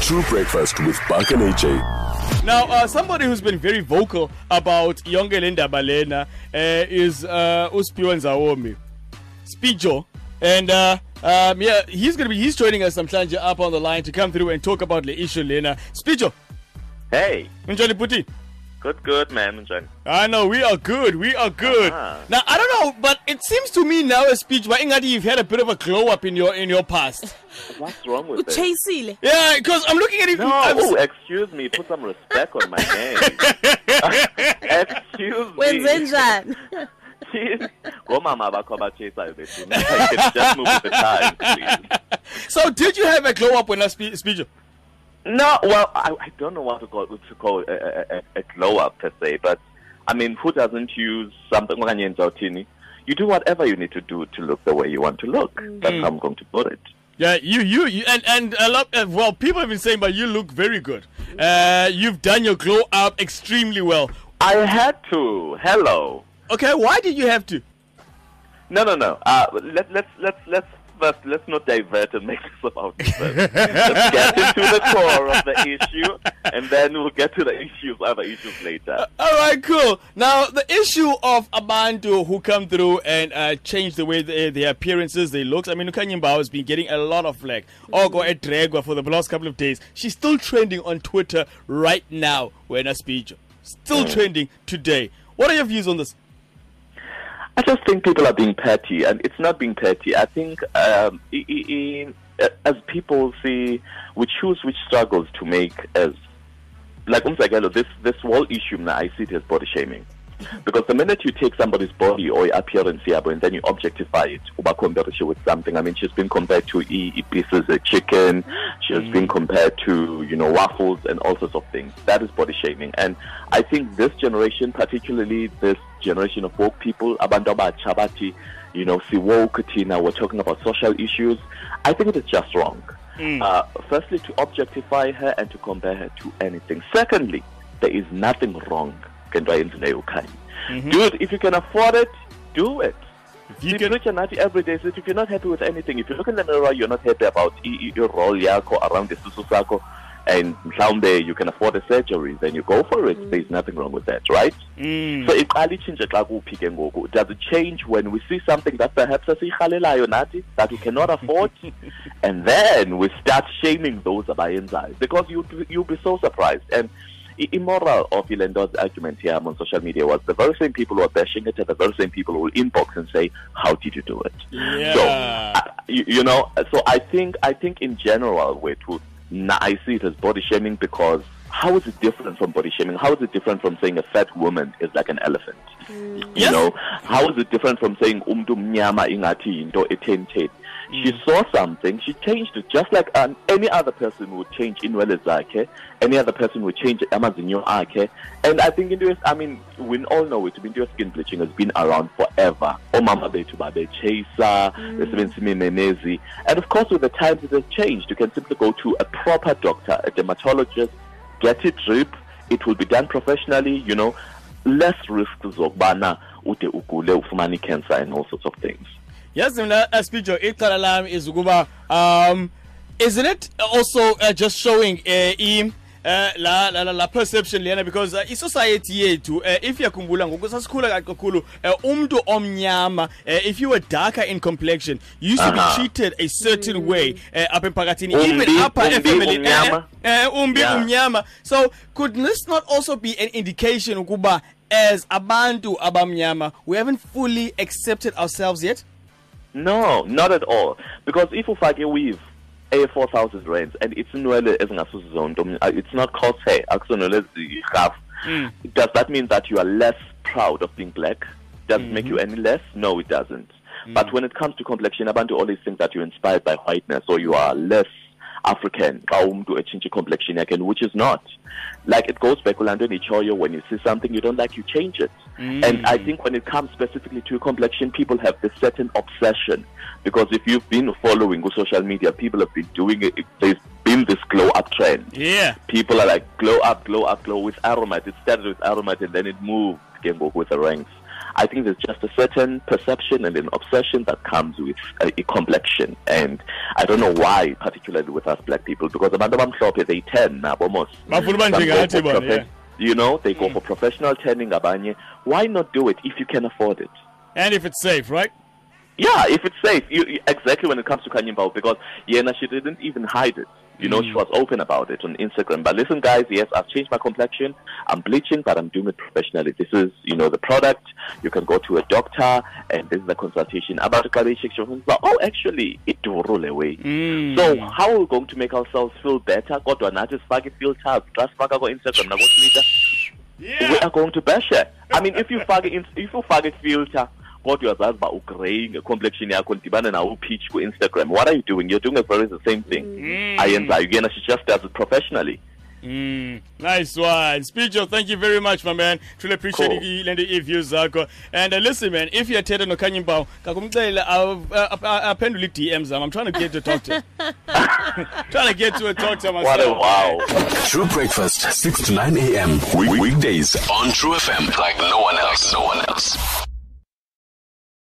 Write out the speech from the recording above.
truBreakfast with Buck and AJ. Now, uh, somebody who's been very vocal about yonke le ndaba lena uh, is uh, uSiphiwo Nzawumbi, Spijo, and uh, um, yeah, he's gonna be he's joining us namhlanje up on the line to come through and talk about the issue lena. Spijo, Hey, unjani puti? Good, good, man. Njani? I know we are good. We are good. Ah. Now I don't know, but it seems to me now, a speech, but Ingadi, you've had a bit of a glow up in your in your past. What's wrong with this? uchasile Yeah, because I'm looking at it. No, I'm- oh, excuse me. Put some respect on my name. excuse me. wenze njani Jeez. Ngomama bakho abatshisayo bethu. Can Just move with the time, please. so, did you have a glow up when I spe- speech? No, well, I, I don't know what to call to call a, a, a, a glow up per se, but I mean, who doesn't use something? okanye yenza uthini? You do whatever you need to do to look the way you want to look. That's how I'm going to put it. Yeah, you, you, you, and and a lot. Uh, well, people have been saying, but you look very good. Uh, you've done your glow up extremely well. I had to. Hello. Okay, why did you have to? No, no, no. Uh, let, let's let's let's first let's not divert and make this about this. let's get into the core of the issue, and then we'll get to the issues, other issues later. Uh, all right, cool. Now, the issue of Abantu who come through and uh, change the way they, their appearances, they looks. I mean, uKhanyi Mbau has been getting a lot of flack. Ogo mm-hmm. Edregwa for the last couple of days. She's still trending on Twitter right now. When I speech, still mm. trending today. What are your views on this? I just think people are being petty, and it's not being petty. I think um, i- i- i- as people see, we choose which struggles to make as like umzekelo, this this whole issue now I see it as body shaming. Because the minute you take somebody's body or appearance yabo and then you objectify it, uba compare it with something. I mean, she's been compared to e, pieces of chicken. She has been compared to you know waffles and all sorts of things. That is body shaming, and I think this generation, particularly this generation of woke people, abantu chabati, you know, si woke tina, we're talking about social issues. I think it is just wrong. Uh, firstly, to objectify her and to compare her to anything. Secondly, there is nothing wrong. Ngento ayenzileyo uKhanyi. Dude, if you can afford it, do it. If you See, can- preacher nathi every day says if you're not happy with anything, if you look in the mirror, you're not happy about your role yakho around the susu sakho, and mhlawumbe you can afford a surgery, then you go for it. There's nothing wrong with that, right? Mm. So iqala itshintshe xa kuphi ke ngoku. Does it change when we see something that perhaps esiyirhalelayo nathi that we cannot afford, and then we start shaming those abayenzayo because you you'll be so surprised and. I- Immoral of Ilendo's argument here on social media was the very same people who are bashing it are the very same people who will inbox and say, "How did you do it?" Yeah. So, uh, you, you know, so I think I think in general, wait, nah, I see it as body shaming because how is it different from body shaming? How is it different from saying a fat woman is like an elephant? You Yes. know, how is it different from saying umdu mnyama ingathi into She saw something, she changed it just like um, any other person would change inwele zakhe, any other person would change amazinyo akhe. And I think into it, I mean, we all know it, into skin bleaching has been around forever. Oh, Omama bethu babe chaser, mm. And of course with the times it has changed. You can simply go to a proper doctor, a dermatologist, get it drip, it will be done professionally, you know, less risks zokubana ude ugule ufumane cancer and all sorts of things. Yazi mina aspijo icala lami is ukuba um isn't it also uh, just showing uh, i uh, la, la, la, la perception lena because uh, i-society yethu uh, if yakhumbula ngoku sasikhula kakhulu uh, umntu omnyama uh, if you were darker in complexion you used to be treated a certain mm. way uh, apha emphakathini even apha umbi, efamily umnyama. uh, eh, umbi Yeah. umnyama so could this not also be an indication ukuba as abantu abamnyama we haven't fully accepted ourselves yet No, not at all. Because if ufake weave a 4000 rands and it's nwele ezingasusi zonke um, uh, it's not crosshair akusonwele ezirhafu does that mean that you are less proud of being black? Does it make you any less? No it doesn't. But when it comes to complexion abantu always think that you're inspired by whiteness or you are less African xa umuntu etshintshe complexion yakhe which is not. Like it goes back kulaa nto endiyitshoyo when you see something you don't like you change it. Mm. And I think when it comes specifically to complexion people have this certain obsession. Because if you've been following social media people have been doing it there's been this glow up trend. Yeah. People are like glow up, glow up, glow with aromat. It started with aromat and then it moved, up with the ranks. I think there's just a certain perception and an obsession that comes with a, a complexion. And I don't know why, particularly with us black people, because abantu abamhlophe, they tan nabo most. Bafuna uba Some go njengathi for bona, profe- yeah. You know, they go mm. for professional tanning abanye. Why not do it if you can afford it? And if it's safe, right? Yeah, if it's safe, you, exactly when it comes to Khanyi because Yena, she didn't even hide it. You know, she mm. was open about it on Instagram. But listen, guys, yes, I've changed my complexion. I'm bleaching, but I'm doing it professionally. This is, you know, the product. You can go to a doctor, and this is the consultation. About the Kanye section, oh, actually, it will roll away. Mm. So, how are we going to make ourselves feel better? Nathi sifake filters, just faka ko Instagram, na ko Twitter. we are going to bash it. I mean, if you in, if you fake filter, kodwa uyazazi uba ugrey ngecomplexion yakho ndibane nawo upeach ku-instagram what are you doing you're doing a very the same thing ayenzayo yena she just does it professionally Mm, nice one. Speecho, thank you very much, my man. Truly appreciate Cool. cool. the views zakho. And uh, listen, man, if you're Teta no Khanyi Mbau, kakumcela aphendule DMs zami. I'm trying to get to talk to. trying to get to a talk to myself. what a wow truBreakfast, 6 to 9 a.m. Week- weekdays on Tru FM like no one else. No